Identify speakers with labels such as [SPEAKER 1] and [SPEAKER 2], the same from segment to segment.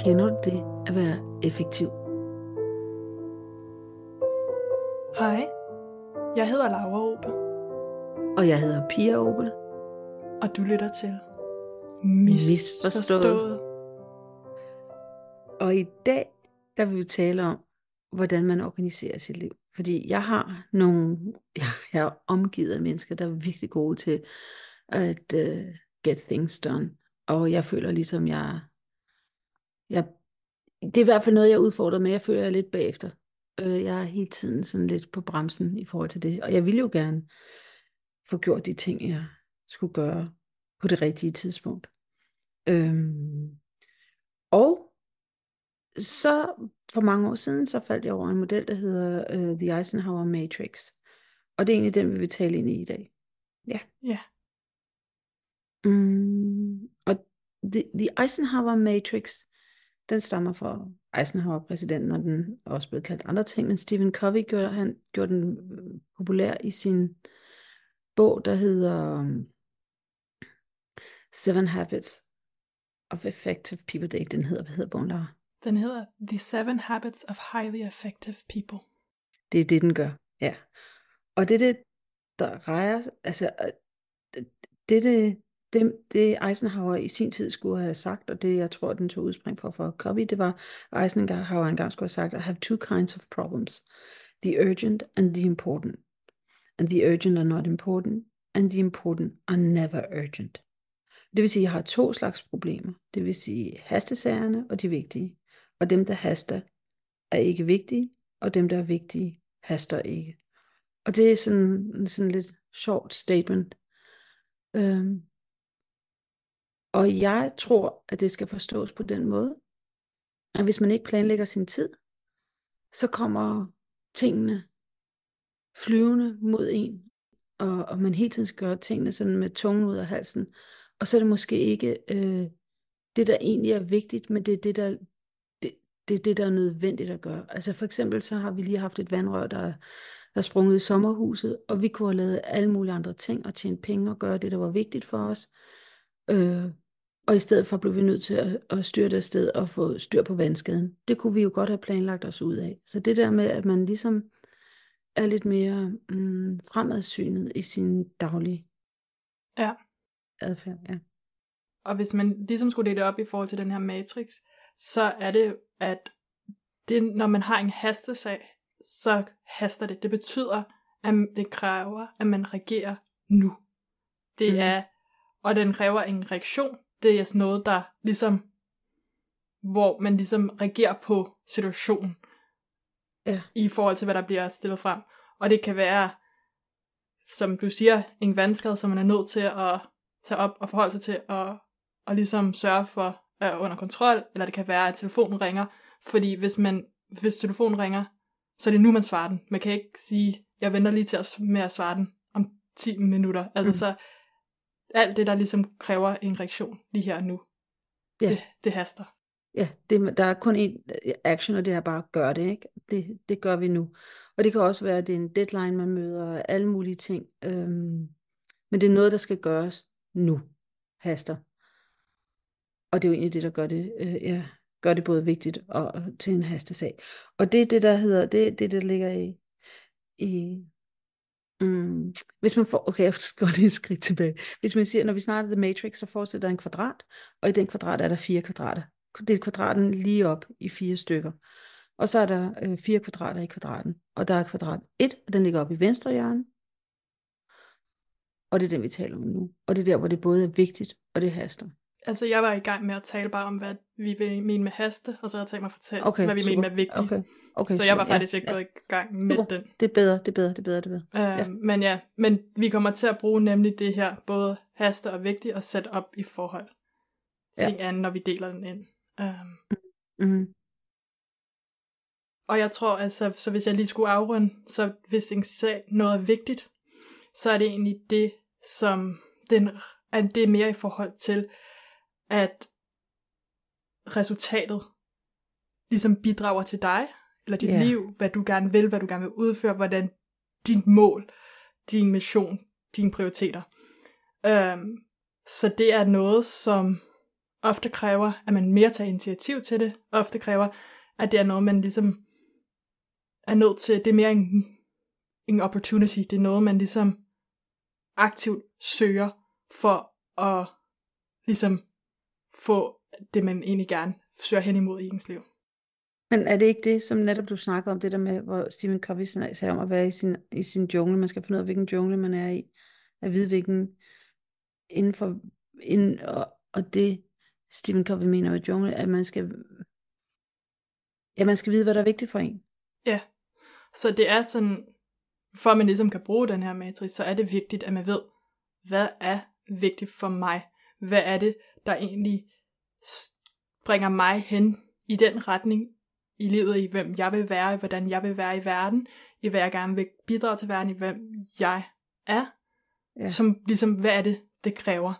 [SPEAKER 1] Kender du det at være effektiv?
[SPEAKER 2] Hej, jeg hedder Laura Opel,
[SPEAKER 1] Og jeg hedder Pia Opel.
[SPEAKER 2] og du lytter til
[SPEAKER 1] Misforstået.
[SPEAKER 2] Misforstået.
[SPEAKER 1] Og i dag, der vil vi tale om, hvordan man organiserer sit liv. Fordi jeg har nogle, ja, jeg er omgivet af mennesker, der er virkelig gode til at uh, get things done. Og jeg føler ligesom, jeg, jeg, det er i hvert fald noget, jeg udfordrer udfordret med. Jeg føler, jeg er lidt bagefter. Øh, Jeg er hele tiden sådan lidt på bremsen i forhold til det. Og jeg ville jo gerne få gjort de ting, jeg skulle gøre på det rigtige tidspunkt. Øhm, og så for mange år siden, så faldt jeg over en model, der hedder uh, The Eisenhower Matrix. Og det er egentlig den, vi vil tale ind i i dag. Ja.
[SPEAKER 2] Ja.
[SPEAKER 1] Mm, og the, the Eisenhower Matrix, den stammer fra Eisenhower-præsidenten, og den er også blevet kaldt andre ting, men Stephen Covey gjorde, han, gjorde den øh, populær i sin bog, der hedder um, Seven Habits of Effective People. Det er ikke den hedder, hvad hedder bogen, Laura?
[SPEAKER 2] Den hedder The Seven Habits of Highly Effective People.
[SPEAKER 1] Det er det, den gør. Ja. Og det er det, der rejer, altså, øh, det, det, det, det Eisenhower i sin tid skulle have sagt, og det jeg tror, den tog udspring for for Covey, det var, Eisenhower engang skulle have sagt, I have two kinds of problems. The urgent and the important. And the urgent are not important, and the important are never urgent. Det vil sige, at jeg har to slags problemer. Det vil sige hastesagerne og de vigtige. Og dem, der haster, er ikke vigtige, og dem, der er vigtige, haster ikke. Og det er sådan, sådan lidt short statement. Øhm. Og jeg tror, at det skal forstås på den måde, at hvis man ikke planlægger sin tid, så kommer tingene flyvende mod en, og, og man hele tiden skal gøre tingene sådan med tungen ud af halsen, og så er det måske ikke øh, det, der egentlig er vigtigt, men det er det, der, det, det, er det, der er nødvendigt at gøre. Altså for eksempel så har vi lige haft et vandrør, der, der er sprunget i sommerhuset, og vi kunne have lavet alle mulige andre ting, og tjene penge og gøre det, der var vigtigt for os. Øh, og i stedet for blev vi nødt til at, at styre det afsted og få styr på vandskaden. Det kunne vi jo godt have planlagt os ud af. Så det der med, at man ligesom er lidt mere mm, fremadsynet i sin daglige
[SPEAKER 2] Ja.
[SPEAKER 1] adfærd. Ja.
[SPEAKER 2] Og hvis man ligesom skulle dele det op i forhold til den her matrix, så er det, at det, når man har en hastesag, så haster det. Det betyder, at det kræver, at man reagerer nu. Det
[SPEAKER 1] Mhm.
[SPEAKER 2] er, og den kræver en reaktion. Det er sådan noget, der ligesom, hvor man ligesom reagerer på situationen
[SPEAKER 1] Ja.
[SPEAKER 2] i forhold til, hvad der bliver stillet frem. Og det kan være, som du siger, en vandskade, som man er nødt til at tage op og forholde sig til, og, og ligesom sørge for er under kontrol, eller det kan være, at telefonen ringer, fordi hvis, man, hvis telefonen ringer, så er det nu, man svarer den. Man kan ikke sige, jeg venter lige til at, med at svare den om 10 minutter. Altså
[SPEAKER 1] Mm.
[SPEAKER 2] mm. så alt det, der ligesom kræver en reaktion lige her og nu,
[SPEAKER 1] Ja.
[SPEAKER 2] det, det haster.
[SPEAKER 1] Ja, det, der er kun én action, og det er bare at gøre det, ikke? Det, det gør vi nu. Og det kan også være, at det er en deadline, man møder, alle mulige ting. Øhm, men det er noget, der skal gøres nu. Haster. Og det er jo egentlig det, der gør det, øh, ja, gør det både vigtigt og, og til en hastesag. Og det er det, der hedder, det det, der ligger i, i Mm, hvis man får, okay, jeg skal lige et skridt tilbage. Hvis man siger, når vi snakker The Matrix, så forestiller der en kvadrat, og i den kvadrat er der fire kvadrater. Det er kvadraten lige op i fire stykker. Og så er der øh, fire kvadrater i kvadraten. Og der er kvadrat 1, og den ligger op i venstre hjørne. Og det er den, vi taler om nu. Og det er der, hvor det både er vigtigt, og det haster.
[SPEAKER 2] Altså, jeg var i gang med at tale bare om, hvad vi vil mene med haste, og så har jeg tænkt mig at fortælle,
[SPEAKER 1] Okay,
[SPEAKER 2] hvad vi
[SPEAKER 1] super.
[SPEAKER 2] mener med vigtigt.
[SPEAKER 1] Okay, okay,
[SPEAKER 2] så jeg var
[SPEAKER 1] super.
[SPEAKER 2] faktisk ikke
[SPEAKER 1] ja.
[SPEAKER 2] gået i gang med
[SPEAKER 1] Super.
[SPEAKER 2] den.
[SPEAKER 1] Det er bedre, det er bedre, det er bedre, det er bedre.
[SPEAKER 2] Øh,
[SPEAKER 1] Ja.
[SPEAKER 2] Men ja, men vi kommer til at bruge nemlig det her, både haste og vigtigt, og sætte op i forhold til
[SPEAKER 1] Ja.
[SPEAKER 2] hinanden, når vi deler den ind. Um,
[SPEAKER 1] Mm,
[SPEAKER 2] og jeg tror altså, så hvis jeg lige skulle afrunde, så hvis en sag noget er vigtigt, så er det egentlig det, som den, at det er mere i forhold til, at resultatet ligesom bidrager til dig, eller dit yeah. liv, hvad du gerne vil, hvad du gerne vil udføre, hvordan dit mål, din mission, dine prioriteter. Øhm, Så det er noget, som ofte kræver, at man mere tager initiativ til det. Ofte kræver, at det er noget, man ligesom er nødt til. Det er mere en, en opportunity. Det er noget, man ligesom aktivt søger for at ligesom få det, man egentlig gerne søger hen imod i ens liv.
[SPEAKER 1] Men er det ikke det, som netop du snakkede om, det der med, hvor Stephen Covey sagde om at være i sin, i sin jungle, man skal finde ud af, hvilken jungle man er i, at vide, hvilken inden for, inden, og, og det Stephen Covey mener med jungle, at man skal, ja, man skal vide, hvad der er vigtigt for en.
[SPEAKER 2] Ja, så det er sådan, for at man ligesom kan bruge den her matrix, så er det vigtigt, at man ved, hvad er vigtigt for mig? Hvad er det, der egentlig bringer mig hen i den retning i livet, i hvem jeg vil være, i hvordan jeg vil være i verden, i hvad jeg gerne vil bidrage til verden, i hvem jeg er, ja. som ligesom, hvad er det, det kræver.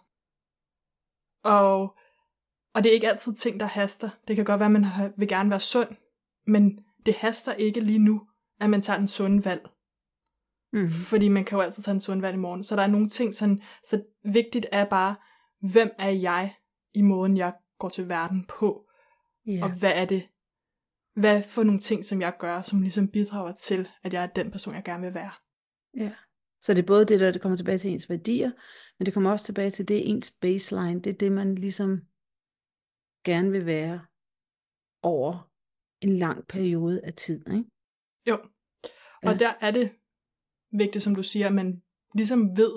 [SPEAKER 2] Og, og det er ikke altid ting, der haster. Det kan godt være, at man vil gerne være sund, men det haster ikke lige nu, at man tager en sund valg. Mm. Fordi man kan jo altid tage en sund valg i morgen. Så der er nogle ting, sådan, så vigtigt er bare, hvem er jeg i måden, jeg går til verden på? Yeah. Og hvad er det, hvad for nogle ting, som jeg gør, som ligesom bidrager til, at jeg er den person, jeg gerne vil være.
[SPEAKER 1] Ja. Så det er både det, der det kommer tilbage til ens værdier, men det kommer også tilbage til det ens baseline. Det er det, man ligesom gerne vil være over en lang periode af tid. Ikke?
[SPEAKER 2] Jo. Og ja. der er det vigtigt, som du siger, at man ligesom ved,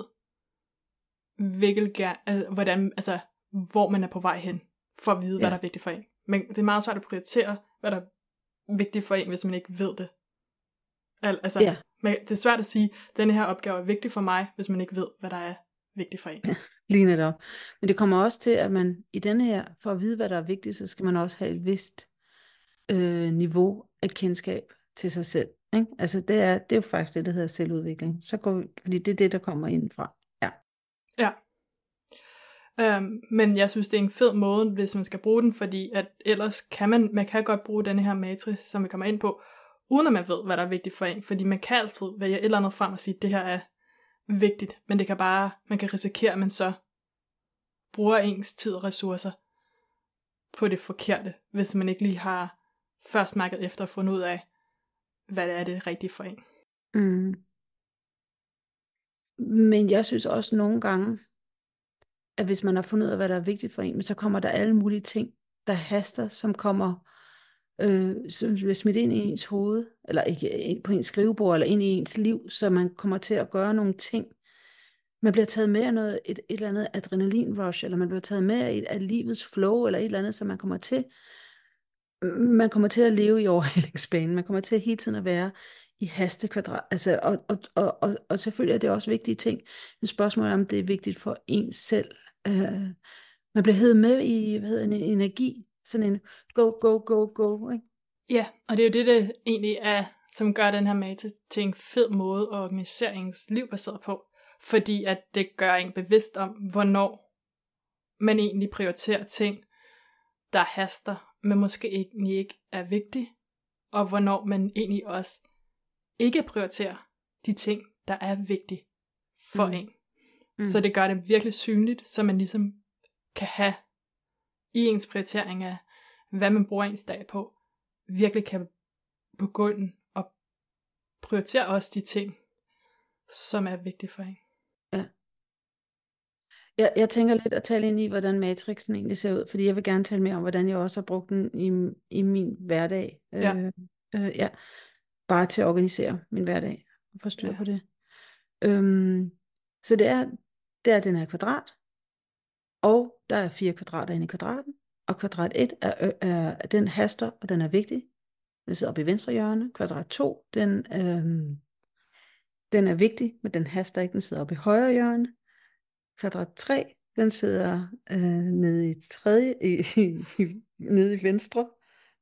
[SPEAKER 2] hvilket, hvordan, altså, hvor man er på vej hen, for at vide, ja. hvad der er vigtigt for en. Men det er meget svært at prioritere, hvad der er vigtigt for en, hvis man ikke ved det. Al, altså, ja. men det er svært at sige, at denne her opgave er vigtig for mig, hvis man ikke ved, hvad der er vigtigt for en.
[SPEAKER 1] Lige netop. Men det kommer også til, at man i denne her, for at vide, hvad der er vigtigt, så skal man også have et vist øh, niveau af kendskab til sig selv. Ikke? Altså det er, det er jo faktisk det, der hedder selvudvikling. Så går vi, fordi det er det, der kommer ind fra. Ja.
[SPEAKER 2] Øhm, men jeg synes, det er en fed måde, hvis man skal bruge den, fordi at ellers kan man, man kan godt bruge den her matrix, som vi kommer ind på, uden at man ved, hvad der er vigtigt for en. Fordi man kan altid vælge et eller andet frem og sige, at det her er vigtigt, men det kan bare, man kan risikere, at man så bruger ens tid og ressourcer på det forkerte, hvis man ikke lige har først mærket efter at fundet ud af, hvad det er det rigtige for en.
[SPEAKER 1] Mm. Men jeg synes også nogle gange, at hvis man har fundet ud af, hvad der er vigtigt for en, så kommer der alle mulige ting, der haster, som kommer øh, som bliver smidt ind i ens hoved, eller ikke øh, ind på ens skrivebord, eller ind i ens liv, så man kommer til at gøre nogle ting. Man bliver taget med af noget, et, et eller andet adrenalin-rush, eller man bliver taget med af, af livets flow, eller et eller andet, så man kommer til man kommer til at leve i overhalingsbanen, man kommer til hele tiden at være i hastekvadrat, altså, og, og, og, og, og selvfølgelig er det også vigtige ting, men spørgsmålet er, om det er vigtigt for en selv. Uh, man bliver heddet med i hvad hedder, en energi, sådan en go, go, go, go. Ikke?
[SPEAKER 2] Ja, og det er jo det, det egentlig er, som gør den her mate til en fed måde at organisere ens liv baseret på. Fordi at det gør en bevidst om, hvornår man egentlig prioriterer ting, der haster, men måske egentlig ikke er vigtige, og hvornår man egentlig også ikke prioriterer de ting, der er vigtige for mm. en. Mm. Så det gør det virkelig synligt, så man ligesom kan have i ens prioritering af, hvad man bruger ens dag på, virkelig kan begynde at prioritere også de ting, som er vigtige for en.
[SPEAKER 1] Ja. Jeg, jeg tænker lidt at tale ind i, hvordan matrixen egentlig ser ud, fordi jeg vil gerne tale mere om, hvordan jeg også har brugt den i, i min hverdag. Ja. Øh, øh, ja. Bare til at organisere min hverdag og få styr ja. på det. Øhm, så det er, det er den her kvadrat, og der er fire kvadrater inde i kvadraten, og kvadrat 1 er, er, den haster, og den er vigtig. Den sidder oppe i venstre hjørne. Kvadrat 2, den, øhm, den er vigtig, men den haster ikke, den sidder oppe i højre hjørne. Kvadrat 3, den sidder øh, nede i tredje, i, i, nede i venstre,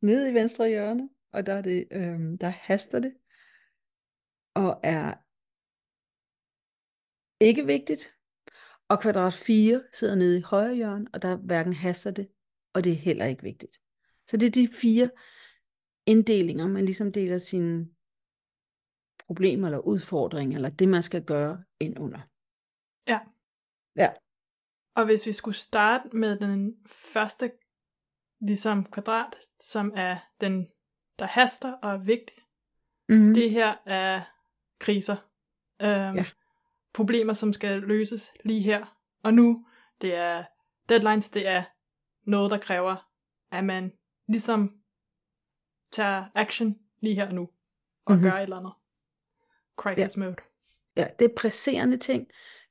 [SPEAKER 1] nede i venstre hjørne, og der, er det, øh, der haster det, og er ikke vigtigt. Og kvadrat 4 sidder nede i højre hjørne, og der hverken haster det, og det er heller ikke vigtigt. Så det er de fire inddelinger, man ligesom deler sine problemer eller udfordringer, eller det man skal gøre ind under.
[SPEAKER 2] Ja.
[SPEAKER 1] Ja.
[SPEAKER 2] Og hvis vi skulle starte med den første ligesom kvadrat, som er den, der haster og er vigtig.
[SPEAKER 1] Mm-hmm.
[SPEAKER 2] Det her er kriser. Øhm,
[SPEAKER 1] Ja.
[SPEAKER 2] Problemer, som skal løses lige her og nu. Det er deadlines, det er noget, der kræver, at man ligesom tager action lige her og nu, og
[SPEAKER 1] Mhm.
[SPEAKER 2] gør et eller andet. Crisis mode.
[SPEAKER 1] Ja, det er presserende ting.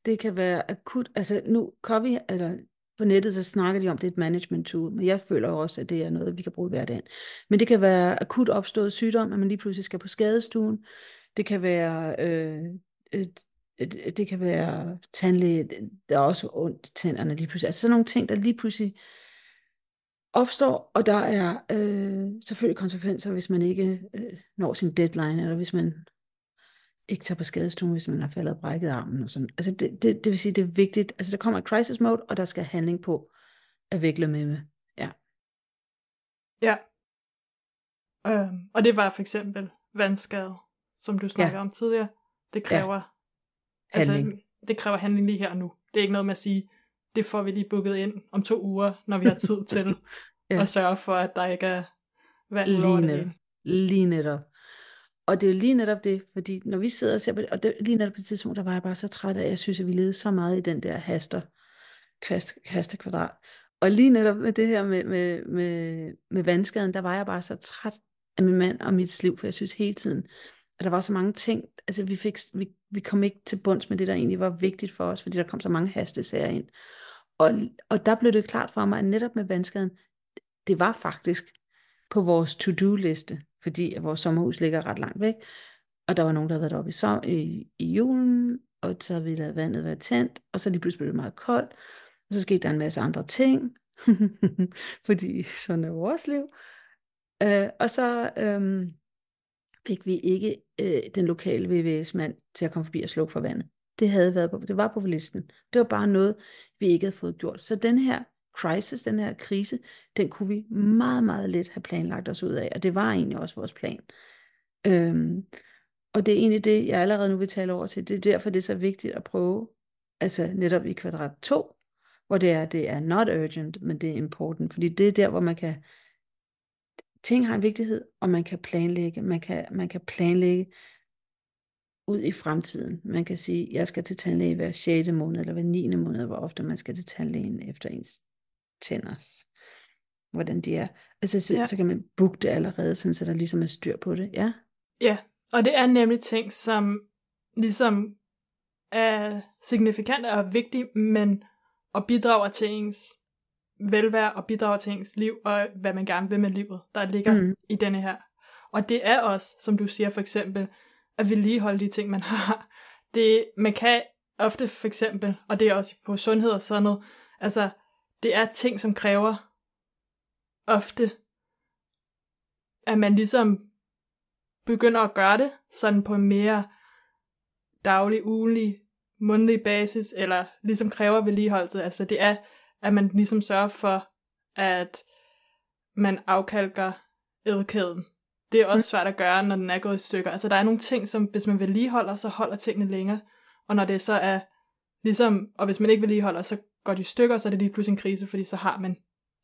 [SPEAKER 1] Det kan være akut. Altså nu, Covey, eller på nettet, så snakker de om, det er et management tool, men jeg føler jo også, at det er noget, vi kan bruge i hverdagen. Men det kan være akut opstået sygdom, at man lige pludselig skal på skadestuen. Det kan være, øh, et, et, det kan være tandlæge, der er også ondt i tænderne lige pludselig. Altså sådan nogle ting, der lige pludselig opstår, og der er øh, selvfølgelig konsekvenser, hvis man ikke øh, når sin deadline, eller hvis man ikke tager på skadestuen, hvis man har faldet og brækket armen. Og sådan. Altså det, det, det vil sige, det er vigtigt. Altså der kommer et crisis mode, og der skal handling på at vikle med med. Ja.
[SPEAKER 2] Ja. Øhm, og det var for eksempel vandskade, som du snakkede om tidligere. Det kræver
[SPEAKER 1] Handling.
[SPEAKER 2] Altså, det kræver handling lige her og nu. Det er ikke noget med at sige, det får vi lige booket ind om to uger, når vi har tid til
[SPEAKER 1] Ja.
[SPEAKER 2] at sørge for, at der ikke er vand ud over
[SPEAKER 1] Lige
[SPEAKER 2] det hele.
[SPEAKER 1] Lige netop. Og det er jo lige netop det, fordi når vi sidder og ser på det, og det, lige netop på det tidspunkt, der var jeg bare så træt af, at jeg synes, at vi levede så meget i den der haster, kast, kvadrat. Og lige netop med det her med, med, med, med vandskaden, der var jeg bare så træt af min mand og mit liv, for jeg synes hele tiden, at der var så mange ting, altså vi, fik, vi, vi kom ikke til bunds med det, der egentlig var vigtigt for os, fordi der kom så mange hastesager ind. Og, og der blev det klart for mig, at netop med vandskaden, det var faktisk på vores to-do-liste, fordi vores sommerhus ligger ret langt væk, og der var nogen, der havde været oppe i, så, i, i julen, og så havde vi lavet vandet være tændt, og så lige pludselig blev det meget koldt, og så skete der en masse andre ting, fordi sådan er vores liv. Øh, og så øh, fik vi ikke øh, den lokale VVS-mand til at komme forbi og slukke for vandet. Det havde været på, det var på listen. Det var bare noget, vi ikke havde fået gjort. Så den her crisis, den her krise, den kunne vi meget, meget let have planlagt os ud af, og det var egentlig også vores plan. Øhm, og det er egentlig det, jeg allerede nu vil tale over til. Det er derfor, det er så vigtigt at prøve, altså netop i kvadrat 2, hvor det er, det er not urgent, men det er important, fordi det er der, hvor man kan, ting har en vigtighed, og man kan planlægge, man kan, man kan planlægge ud i fremtiden. Man kan sige, jeg skal til tandlæge hver 6. måned, eller hver 9. måned, hvor ofte man skal til tandlægen efter ens tænders, hvordan de er. Altså, så, Ja. så kan man booke det allerede, sådan, så der ligesom er styr på det. Ja,
[SPEAKER 2] Ja, og det er nemlig ting, som ligesom er signifikante og vigtige, men og bidrager til ens velvære og bidrager til ens liv og hvad man gerne vil med livet, der ligger. Mm. i denne her. Og det er også, som du siger for eksempel, at vedligeholde de ting, man har. Det, man kan ofte for eksempel, og det er også på sundhed og sådan noget, altså det er ting, som kræver ofte, at man ligesom begynder at gøre det, sådan på en mere daglig, ugenlig, mundtlig basis, eller ligesom kræver vedligeholdelse. Altså det er, at man ligesom sørger for, at man afkalker ædkæden. Det er også svært at gøre, når den er gået i stykker. Altså der er nogle ting, som hvis man vedligeholder, så holder tingene længere. Og når det så er ligesom, og hvis man ikke vedligeholder, så går de i stykker, så er det lige pludselig en krise, fordi så har man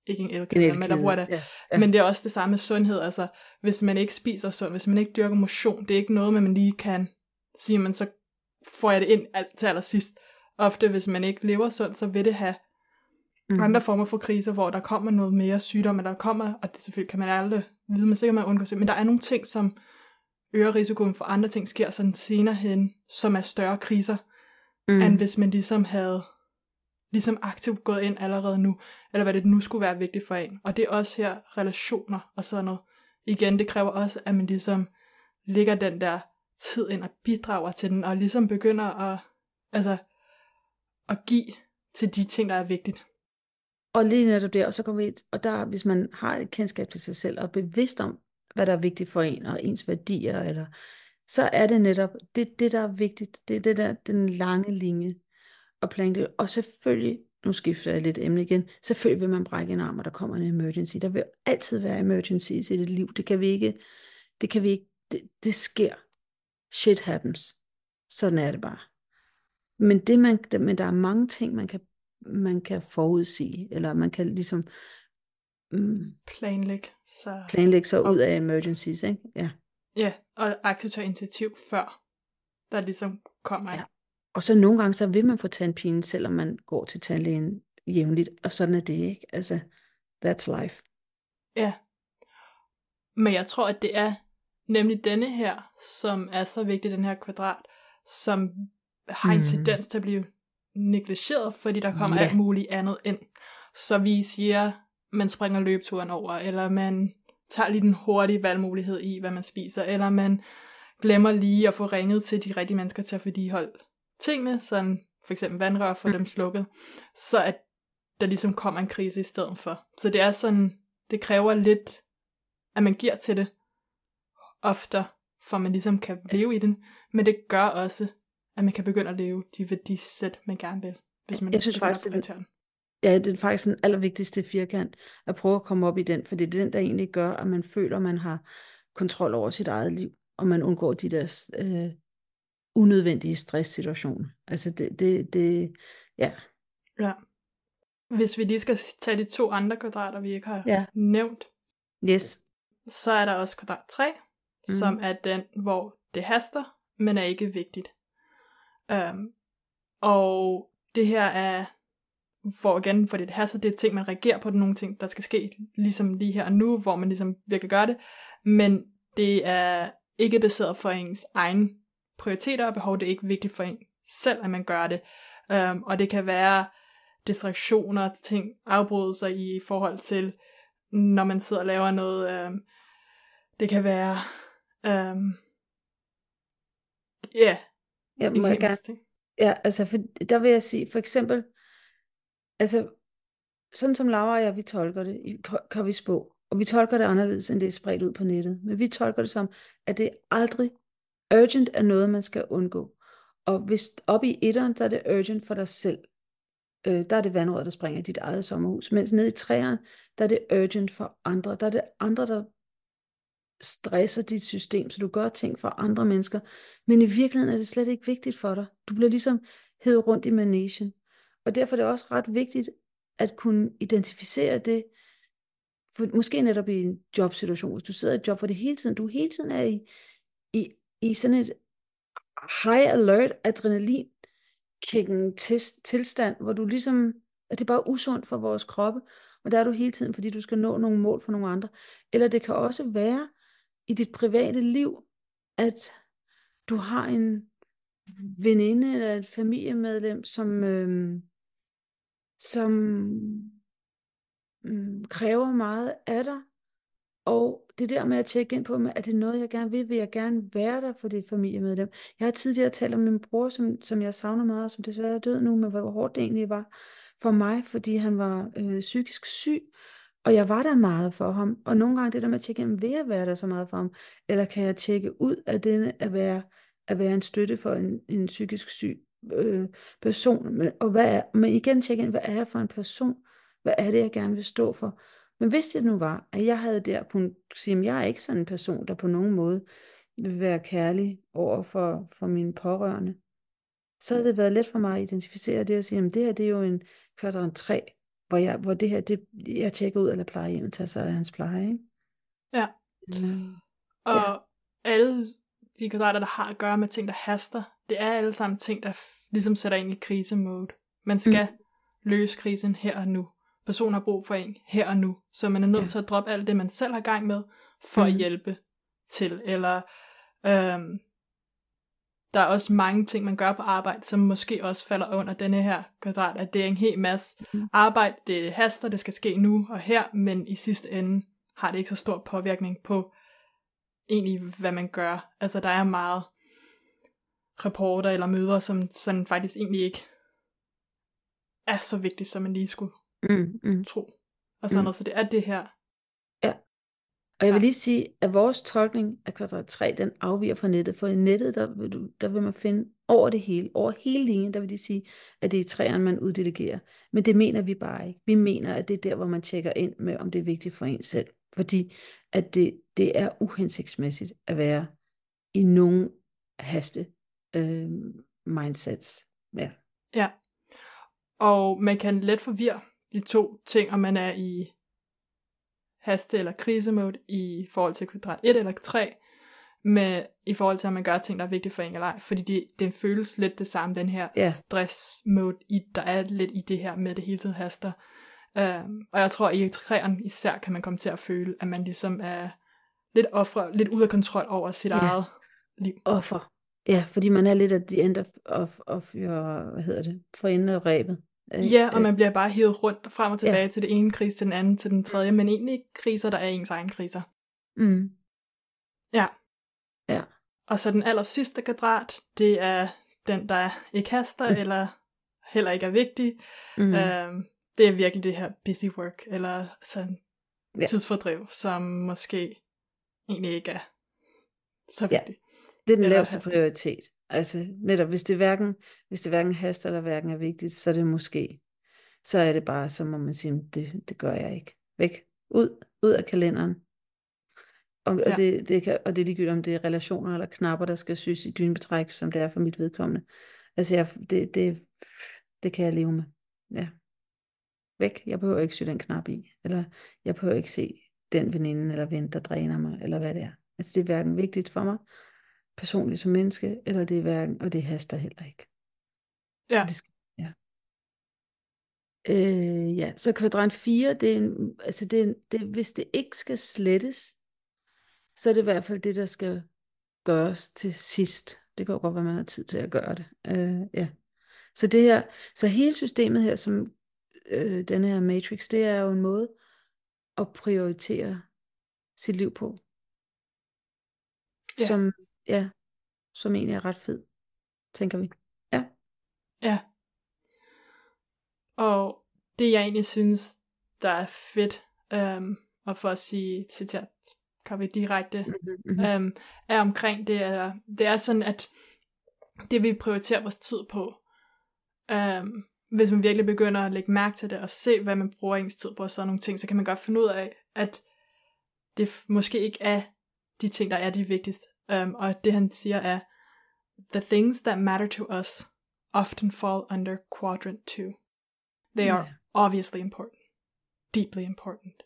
[SPEAKER 2] ikke en ædkæde,
[SPEAKER 1] en
[SPEAKER 2] eller hvor det
[SPEAKER 1] Ja,
[SPEAKER 2] Ja.
[SPEAKER 1] ja.
[SPEAKER 2] Men det er også det samme med sundhed. Altså, hvis man ikke spiser sundt, hvis man ikke dyrker motion, det er ikke noget, man lige kan sige, men så får jeg det ind alt til allersidst. Ofte, hvis man ikke lever sundt, så vil det have
[SPEAKER 1] Mm.
[SPEAKER 2] andre former for kriser, hvor der kommer noget mere sygdom, eller der kommer, og det selvfølgelig kan man aldrig vide med sikkerhed, man undgår sig, men der er nogle ting, som øger risikoen for andre ting sker sådan senere hen, som er større kriser,
[SPEAKER 1] mm.
[SPEAKER 2] end hvis man ligesom havde ligesom aktivt gået ind allerede nu, eller hvad det nu skulle være vigtigt for en. Og det er også her relationer og sådan noget. Igen, det kræver også, at man ligesom lægger den der tid ind og bidrager til den, og ligesom begynder at, altså, at give til de ting, der er vigtigt.
[SPEAKER 1] Og lige netop der, og så kommer vi, og der, hvis man har et kendskab til sig selv, og er bevidst om, hvad der er vigtigt for en, og ens værdier, eller, så er det netop, det, det der er vigtigt, det er det der, den lange linje, og planlægge, og selvfølgelig, nu skifter jeg lidt emne igen, selvfølgelig vil man brække en arm, og der kommer en emergency, der vil altid være emergencies i dit liv, det kan vi ikke, det kan vi ikke, det, det sker, shit happens, sådan er det bare. Men, det man, men der er mange ting, man kan, man kan forudsige, eller man kan ligesom mm,
[SPEAKER 2] Planlægge så...
[SPEAKER 1] planlægge sig ud af emergencies, ikke? Ja.
[SPEAKER 2] Ja, og aktivt tage initiativ før, der ligesom kommer
[SPEAKER 1] Ja. Og så nogle gange, så vil man få tandpine, selvom man går til tandlægen jævnligt, og sådan er det, ikke? Altså, that's life.
[SPEAKER 2] Ja. Men jeg tror, at det er nemlig denne her, som er så vigtig, den her kvadrat, som har en tendens til at blive negligeret, fordi der kommer
[SPEAKER 1] Ja.
[SPEAKER 2] alt muligt andet ind. Så vi siger, man springer løbeturen over, eller man tager lige den hurtige valgmulighed i, hvad man spiser, eller man glemmer lige at få ringet til de rigtige mennesker til at vedligeholde tingene, sådan for eksempel vandrør, få dem slukket, så at der ligesom kommer en krise i stedet for. Så det er sådan, det kræver lidt, at man giver til det ofte, for man ligesom kan leve i den, men det gør også, at man kan begynde at leve de værdisæt, man gerne vil, hvis man
[SPEAKER 1] Jeg synes faktisk, det. Ja, det er faktisk den allervigtigste firkant, at prøve at komme op i den, for det er den, der egentlig gør, at man føler, at man har kontrol over sit eget liv, og man undgår de der øh, unødvendige stresssituationer. Altså det, det, det ja.
[SPEAKER 2] Ja. Hvis vi lige skal tage de to andre kvadrater, vi ikke har
[SPEAKER 1] Ja.
[SPEAKER 2] nævnt,
[SPEAKER 1] Yes.
[SPEAKER 2] så er der også kvadrat 3, mm. som er den, hvor det haster, men er ikke vigtigt. Um, og det her er, hvor igen, for det haster, det er ting, man reagerer på, det er nogle ting, der skal ske ligesom lige her og nu, hvor man ligesom virkelig gør det, men det er ikke baseret for ens egen prioriteter og behov, det er ikke vigtigt for en selv, at man gør det. Um, og det kan være distraktioner, ting, afbrydelser i forhold til, når man sidder og laver noget, um, det kan være, um, ja, yeah,
[SPEAKER 1] Ja, må jeg gerne, ja, altså for, der vil jeg sige, for eksempel, altså sådan som Laura og jeg, vi tolker det i Ko- Kovis bog, og vi tolker det anderledes, end det er spredt ud på nettet, men vi tolker det som, at det aldrig, urgent er noget, man skal undgå. Og hvis op i etteren, der er det urgent for dig selv. Øh, der er det vandrøret, der springer i dit eget sommerhus. Mens nede i træerne, der er det urgent for andre. Der er det andre, der stresser dit system, så du gør ting for andre mennesker. Men i virkeligheden er det slet ikke vigtigt for dig. Du bliver ligesom hævet rundt i managen. Og derfor er det også ret vigtigt at kunne identificere det, for måske netop i en jobsituation, hvis du sidder i et job, hvor det hele tiden, du hele tiden er i, i, i sådan et high alert adrenalin kicken tilstand, hvor du ligesom, at det er bare usundt for vores kroppe, og der er du hele tiden, fordi du skal nå nogle mål for nogle andre. Eller det kan også være i dit private liv, at du har en veninde eller et familiemedlem, som, øh, som øh, kræver meget af dig, og det der med at tjekke ind på, er det noget, jeg gerne vil, vil jeg gerne være der for det familiemedlem. Jeg har tidligere talt om min bror, som, som jeg savner meget, som desværre er død nu, men hvor hårdt det egentlig var for mig, fordi han var øh, psykisk syg, og jeg var der meget for ham. Og nogle gange det der med at tjekke ind, vil jeg være der så meget for ham, eller kan jeg tjekke ud af denne at være, at være en støtte for en, en psykisk syg øh, person. Men, og hvad er, men igen tjekke ind, hvad er jeg for en person? Hvad er det, jeg gerne vil stå for? Men hvis det nu var, at jeg havde der kunnet sige, at jeg er ikke sådan en person, der på nogen måde vil være kærlig over for, for mine pårørende, så havde det været let for mig at identificere det og sige, at det her det er jo en kvadrat 3, hvor, jeg, hvor det her, det, jeg tjekker ud eller plejer hjem og tager sig af hans pleje. Ikke?
[SPEAKER 2] Ja.
[SPEAKER 1] Mm.
[SPEAKER 2] Og
[SPEAKER 1] ja.
[SPEAKER 2] alle de kvadrater, der har at gøre med ting, der haster, det er alle sammen ting, der f- ligesom sætter ind i krisemode. Man skal mm. løse krisen her og nu. Personen har brug for en her og nu, så man er nødt
[SPEAKER 1] Ja.
[SPEAKER 2] til at droppe alt det, man selv har gang med, for mm.
[SPEAKER 1] Mhm.
[SPEAKER 2] at hjælpe til. Eller øhm, der er også mange ting, man gør på arbejde, som måske også falder under denne her kvadrat, at det er en hel masse
[SPEAKER 1] Mhm.
[SPEAKER 2] arbejde, det haster, det skal ske nu og her, men i sidste ende har det ikke så stor påvirkning på egentlig, hvad man gør. Altså, der er meget rapporter eller møder, som sådan faktisk egentlig ikke er så vigtigt, som man lige skulle
[SPEAKER 1] Mm, mm.
[SPEAKER 2] tro. Og sådan
[SPEAKER 1] Mm.
[SPEAKER 2] noget, så det er det her.
[SPEAKER 1] Og jeg vil
[SPEAKER 2] Ja.
[SPEAKER 1] lige sige, at vores tolkning af kvadrat 3, den afviger fra nettet. For i nettet, der vil, du, der vil man finde over det hele, over hele linjen, der vil de sige, at det er træerne, man uddelegerer. Men det mener vi bare ikke. Vi mener, at det er der, hvor man tjekker ind med, om det er vigtigt for en selv. Fordi at det, det er uhensigtsmæssigt at være i nogen haste øh, mindsets. Ja.
[SPEAKER 2] Ja. Og man kan let forvirre de to ting, om man er i haste- eller krisemode i forhold til kvadrat 1 eller 3, med, i forhold til, at man gør ting, der er vigtige for en eller ej. Fordi det, den føles lidt det samme, den her
[SPEAKER 1] Ja.
[SPEAKER 2] stress-mode, i, der er lidt i det her med, at det hele tiden haster. Um, og jeg tror, at i træerne især kan man komme til at føle, at man ligesom er lidt ofre, lidt ude af kontrol over sit
[SPEAKER 1] Ja.
[SPEAKER 2] eget liv.
[SPEAKER 1] Offer. Ja, fordi man er lidt af the end of, of, of your, hvad hedder det, for enden af rebet. Ikke?
[SPEAKER 2] Ja, og man bliver bare hivet rundt frem og tilbage
[SPEAKER 1] Ja.
[SPEAKER 2] til det ene krise, til den anden, til den tredje, men egentlig ikke kriser, der er ens egen kriser.
[SPEAKER 1] Mm.
[SPEAKER 2] Ja.
[SPEAKER 1] Ja.
[SPEAKER 2] Og så den aller sidste kvadrat, det er den, der ikke haster,
[SPEAKER 1] Mm.
[SPEAKER 2] eller heller ikke er vigtig.
[SPEAKER 1] Mm.
[SPEAKER 2] Øhm, det er virkelig det her busy work, eller sådan
[SPEAKER 1] Ja.
[SPEAKER 2] tidsfordriv, som måske egentlig ikke er så
[SPEAKER 1] Ja.
[SPEAKER 2] vigtig.
[SPEAKER 1] Det er den laveste prioritet. Altså netop, hvis det hverken, hvis det hverken haster eller hverken er vigtigt, så er det måske, så er det bare, så må man sige, det, det gør jeg ikke. Væk. Ud, ud af kalenderen. Og, og,
[SPEAKER 2] Ja.
[SPEAKER 1] det, det kan, og det er ligegyldigt, om det er relationer eller knapper, der skal syes i dynebetræk, som det er for mit vedkommende. Altså, jeg, det, det, det kan jeg leve med. Ja. Væk. Jeg behøver ikke sy den knap i. Eller jeg behøver ikke se den veninde eller ven, der dræner mig, eller hvad det er. Altså, det er hverken vigtigt for mig, personligt som menneske, eller det er hverken, og det haster heller ikke.
[SPEAKER 2] Ja.
[SPEAKER 1] Så det skal, ja. Øh, ja, så kvadrant 4, det er, en, altså det er, en- det, hvis det ikke skal slettes, så er det i hvert fald det, der skal gøres til sidst. Det kan jo godt være, man har tid til at gøre det. Øh, ja. Så det her, så hele systemet her, som øh, den her matrix, det er jo en måde at prioritere sit liv på.
[SPEAKER 2] Ja.
[SPEAKER 1] Som, ja, som egentlig er ret fed, tænker vi. Ja.
[SPEAKER 2] Ja. Og det jeg egentlig synes, der er fedt, øhm, og for at sige, citat, kan vi direkte,
[SPEAKER 1] Mm-hmm, mm-hmm.
[SPEAKER 2] øhm, er omkring det er, det er sådan, at det vi prioriterer vores tid på, øhm, hvis man virkelig begynder at lægge mærke til det, og se, hvad man bruger ens tid på, og sådan nogle ting, så kan man godt finde ud af, at det måske ikke er de ting, der er de vigtigste. Um, og det han siger er, the things that matter to us often fall under quadrant 2. They are obviously important, deeply important,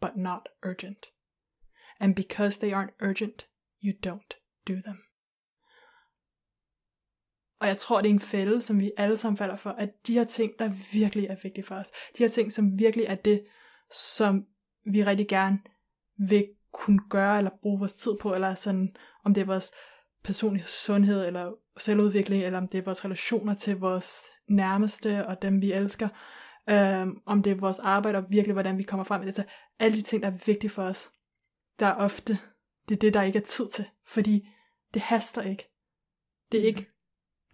[SPEAKER 2] but not urgent. And because they aren't urgent, you don't do them. Og jeg tror, det er en fælde, som vi alle sammen falder for, at de her ting, der virkelig er vigtige for os, de her ting, som virkelig er det, som vi rigtig gerne vil kunne gøre, eller bruge vores tid på, eller sådan, om det er vores personlige sundhed, eller selvudvikling, eller om det er vores relationer til vores nærmeste, og dem vi elsker, øhm, om det er vores arbejde, og virkelig hvordan vi kommer frem. Altså, alle de ting, der er vigtige for os, der er ofte, det er det, der ikke er tid til, fordi det haster ikke. Det er ikke,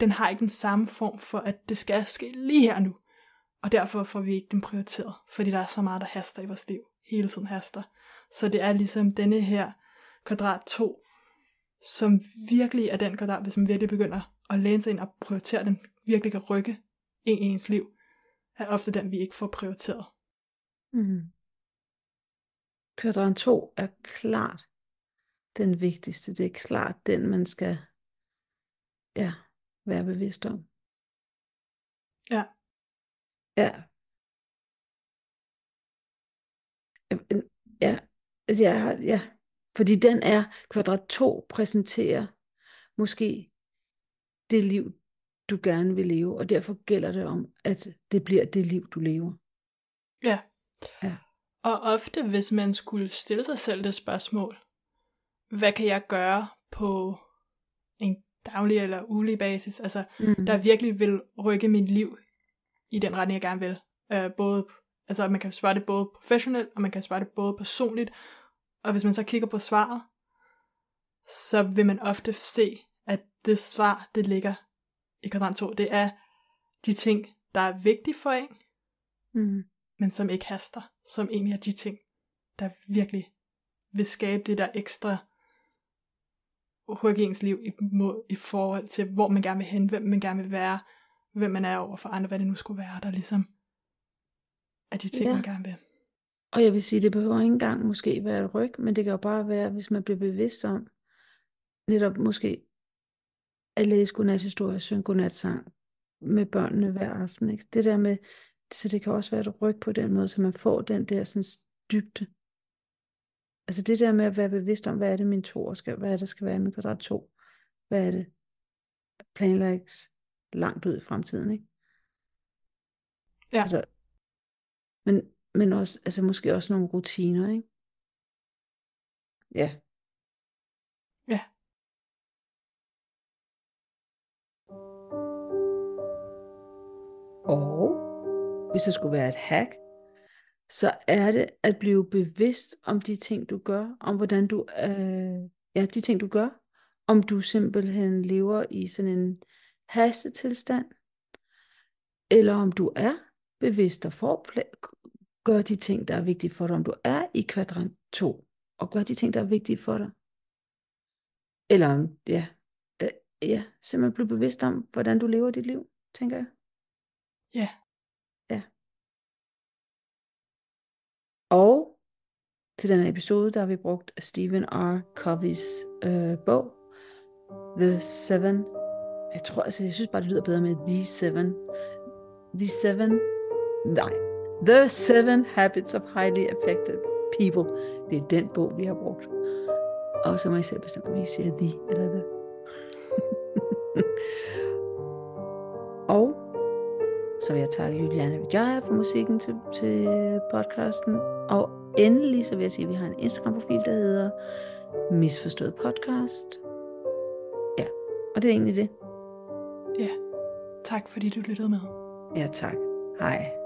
[SPEAKER 2] den har ikke den samme form for, at det skal ske lige her nu. Og derfor får vi ikke den prioriteret, fordi der er så meget, der haster i vores liv. Hele tiden haster. Så det er ligesom denne her kvadrat 2, som virkelig er den kvadrat, hvis man virkelig begynder at læne sig ind og prioritere den, virkelig kan rykke ind i ens liv, er ofte den, vi ikke får prioriteret.
[SPEAKER 1] Mm. Kvadran 2 er klart den vigtigste. Det er klart den, man skal ja, være bevidst om.
[SPEAKER 2] Ja.
[SPEAKER 1] Ja. Øh, Ja, altså jeg har, ja. Fordi den er, kvadrat 2 præsenterer måske det liv, du gerne vil leve, og derfor gælder det om, at det bliver det liv, du lever.
[SPEAKER 2] Ja.
[SPEAKER 1] Ja.
[SPEAKER 2] Og ofte, hvis man skulle stille sig selv det spørgsmål, hvad kan jeg gøre på en daglig eller ulig basis, altså
[SPEAKER 1] Mm.
[SPEAKER 2] der virkelig vil rykke mit liv i den retning, jeg gerne vil. Øh, både, altså man kan svare det både professionelt, og man kan svare det både personligt. Og hvis man så kigger på svaret, så vil man ofte se, at det svar, det ligger i kvadrant 2. Det er de ting, der er vigtige for en,
[SPEAKER 1] Mm.
[SPEAKER 2] men som ikke haster, som egentlig er de ting, der virkelig vil skabe det der ekstra rykke i ens liv i, mod, i forhold til, hvor man gerne vil hen, hvem man gerne vil være, hvem man er over for andre, hvad det nu skulle være, der ligesom er de ting,
[SPEAKER 1] Ja.
[SPEAKER 2] man gerne vil.
[SPEAKER 1] Og jeg vil sige, det behøver ikke engang måske være et ryg, men det kan jo bare være, hvis man bliver bevidst om, netop måske at læse godnathistorie, synge godnatsang, med børnene hver aften. Ikke? Det der med, så det kan også være et ryg på den måde, så man får den der sådan dybde. Altså det der med at være bevidst om, hvad er det min to skal, hvad er det skal være i min kvadrat 2, hvad er det planlægges langt ud i fremtiden, ikke?
[SPEAKER 2] Ja.
[SPEAKER 1] Så der, men, men også, altså måske også nogle rutiner, ikke? Ja.
[SPEAKER 2] Ja.
[SPEAKER 1] Og hvis der skulle være et hack, så er det at blive bevidst om de ting, du gør, om hvordan du, øh, ja, de ting, du gør, om du simpelthen lever i sådan en hastetilstand, eller om du er bevidst og får gør de ting, der er vigtige for dig, om du er i kvadrant 2, og gør de ting, der er vigtige for dig. Eller om, ja, ja, simpelthen blive bevidst om, hvordan du lever dit liv, tænker jeg.
[SPEAKER 2] Ja.
[SPEAKER 1] Ja. Og til den episode, der har vi brugt Stephen R. Covey's øh, bog, The Seven. Jeg tror, altså, jeg synes bare, det lyder bedre med The Seven. The Seven. Nej. The Seven Habits of Highly Effective People. Det er den bog, vi har brugt. Og så må I selv bestemme, om I siger The eller The. og så vil jeg takke Juliana Vijaya for musikken til, til podcasten. Og endelig så vil jeg sige, at vi har en Instagram-profil, der hedder Misforstået Podcast. Ja, og det er egentlig det.
[SPEAKER 2] Ja, tak fordi du lyttede med.
[SPEAKER 1] Ja, tak. Hej.